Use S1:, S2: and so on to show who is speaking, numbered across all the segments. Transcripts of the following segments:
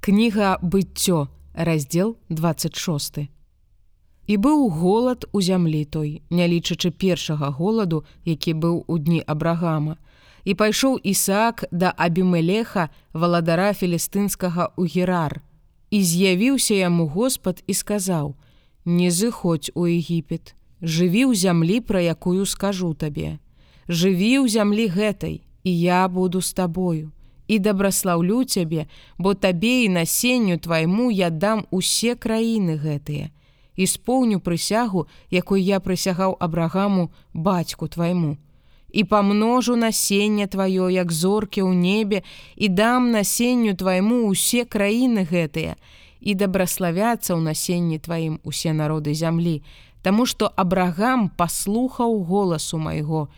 S1: Кніга быццё, раздзел 26. І быў голад у зямлі той, не лічачы першага голаду, які быў у дні абрагама. І пайшоў Ісаак да Абімелеха, валадара філістынскага ў Герар. І з'явіўся яму Господ і сказаў: « Не зыходзь у Егіпет, жыві ў зямлі, пра якую скажу табе. Жыві ў зямлі гэтай, і я буду з табою і дабраслаўлю цябе, бо табе і насенню твайму я дам усе краіны гэтыя. І споўню прысягу, якой я прысягаў абрагаму бацьку твайму. І памножу насенне тваё, як зоркі ў небе, і дам насенню твайму усе краіны гэтыя, і дабраславяцца ў насенні тваім усе народы зямлі, Таму што абрагам паслухаў голасу майго,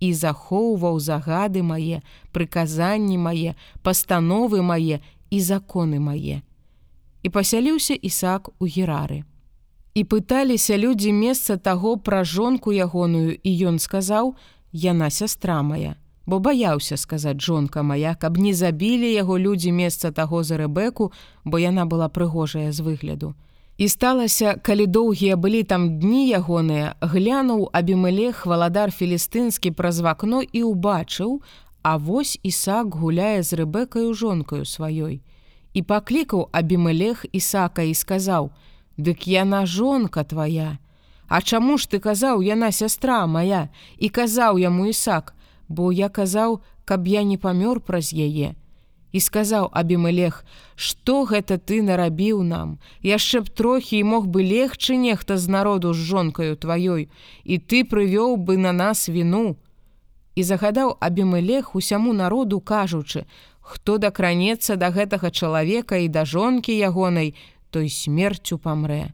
S1: і захоўваў загады мае, прыказанні мае, пастановы мае і законы мае. І пасяліўся Ісак у герары. І пыталіся людзі месца таго пра жонку ягоную, і ён сказаў: « Яна сястра моя, бо баяўся сказаць жонка моя, каб не забілі яго людзі месца таго за рэбеку, бо яна была прыгожая з выгляду. І сталася, калі доўгія былі там дні ягоныя, глянуў абімелех валадар філістынскі праз вакно і ўбачыў, А вось Ісак гуляе з рэбекаю жонкаю сваёй. І паклікаў абімелех Ісака і сказаў: « Дык яна жонка твоя. А чаму ж ты казаў, яна сястра моя і казаў яму Ісак, бо я казаў, каб я не памёр праз яе і сказаў абімелех что гэта ты нарабіў нам? Яшчэ б трохі і мог бы легчы нехта з народу з жонкаю тваёй і ты прывёў бы на нас віну і загадаў абімелех усяму народу кажучы хто дакранецца да гэтага чалавека і да жонкі ягонай той смерцю памрэ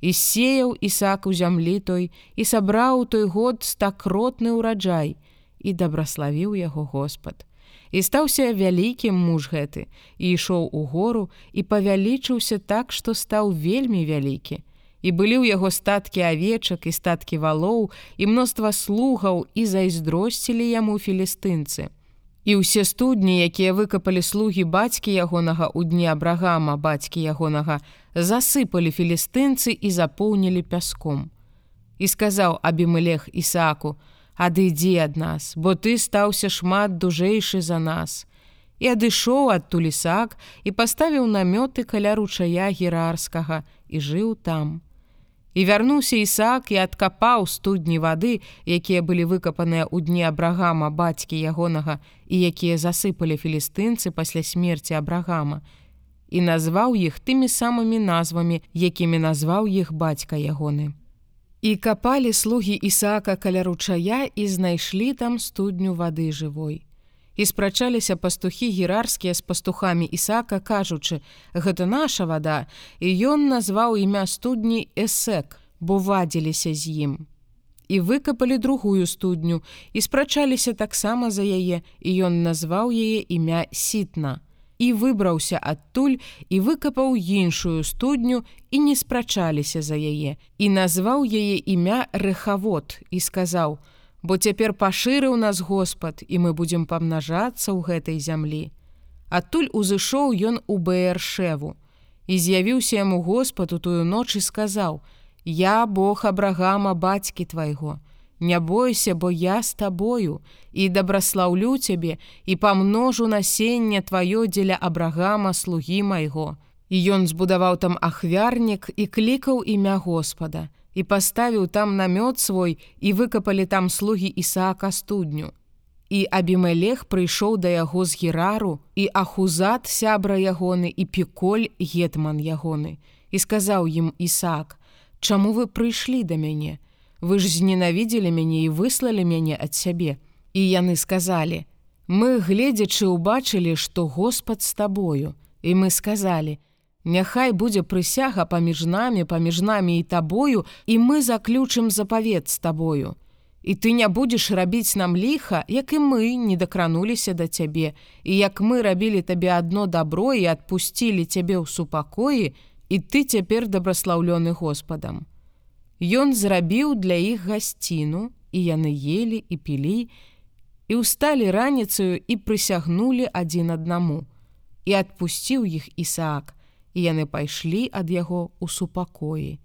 S1: і сеяў ісак у зямлі той і сабраў той год стакротны ўраджай і дабраславіў яго Господ І стаўся вялікім муж гэты і ішоў у гору і павялічыўся так, што стаў вельмі вялікі. І былі ў яго статкі авечак і статкі валоў і мноства слугаў і зайздросцілі яму філістынцы. І ўсе студні, якія выкапалі слугі бацькі ягонага ў дні абрагама бацькі ягонага, засыпалі філістынцы і запоўнілі пяском. І сказаў Абімылех Ісааку: адыдзі ад нас, бо ты стаўся шмат дужэйшы за нас. І адышоў ад тулісак і паставіў намёты каля ручая герарскага і жыў там. І вярнуўся Ісак і адкапаў студні вады, якія былі выкапаныя ў дні абрагама бацькі ягонага і якія засыпалі філістынцы пасля смерці абрагама. І назваў іх тымі самымі назвамі, якімі назваў іх бацька ягоны. І капалі слугі Ісаака каля ручая і знайшлі там студню вады жывой. І спрачаліся пастухі герарскія з пастухамі Ісака, кажучы: гэта наша вада, і ён назваў імя студні эсек, бо вадзіліся з ім. І выкапалі другую студню і спрачаліся таксама за яе, і ён назваў яе імя сітна і выбраўся адтуль і выкапаў іншую студню і не спрачаліся за яе. І назваў яе імя рэхавод і сказаў: « Бо цяпер пашырыў нас Господ і мы будзем памнажацца ў гэтай зямлі. Адтуль узышоў ён у БРшеву і з'явіўся яму Господ у тую ноч і сказаў: « Я Бог абрагама бацькі твайго, Не бойся, бо я з табою і дабраслаўлю цябе і памножу насенне тваё дзеля абрагама слугі майго. І ён збудаваў там ахвярнік і клікаў імя Господа і паставіў там намёт свой і выкапалі там слугі Ісаака студню. І Абімелех прыйшоў да яго з герару і ахузат сябра ягоны і піколь гетман ягоны і сказаў ім Ісаак: « Чаму вы прыйшлі да мяне? Вы ж зненавідзелі мяне і выслалі мяне ад сябе. І яны сказалі: « Мы, гледзячы, убачылі, што Господ з табою. І мы сказалі: « Няхай будзе прысяга паміж намі, паміж намі і табою, і мы заключым запавет з табою. І ты не будзеш рабіць нам ліха, як і мы не дакрануліся да цябе, і як мы рабілі табе адно дабро і адпусцілі цябе ў супакоі, і ты цяпер дабраслаўлёны Господам. Ён зрабіў для іх гасціну, і яны елі і пілі, і ўсталі раніцаю і прысягнулі адзін аднаму. і адпусціў іх Ісаак, і яны пайшлі ад яго ў супакоі.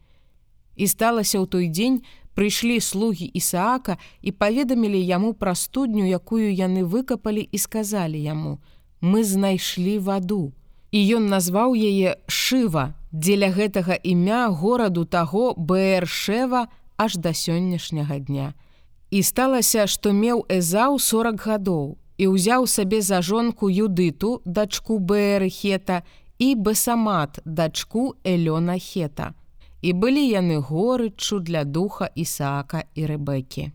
S1: І сталася ў той дзень, прыйшлі слугі Ісаака і паведамілі яму пра студню, якую яны выкапалі і сказалі яму: « Мы знайшлі ваду. І ён назваў яе шыва, дзеля гэтага імя гораду таго Бэршева аж да сённяшняга дня. І сталася, што меў Эзаў 40 гадоў і ўзяў сабе за жонку юдыту дачку бэры хета і басамат дачку элёна хета і былі яны горыччу для духа ісаака і рэбекі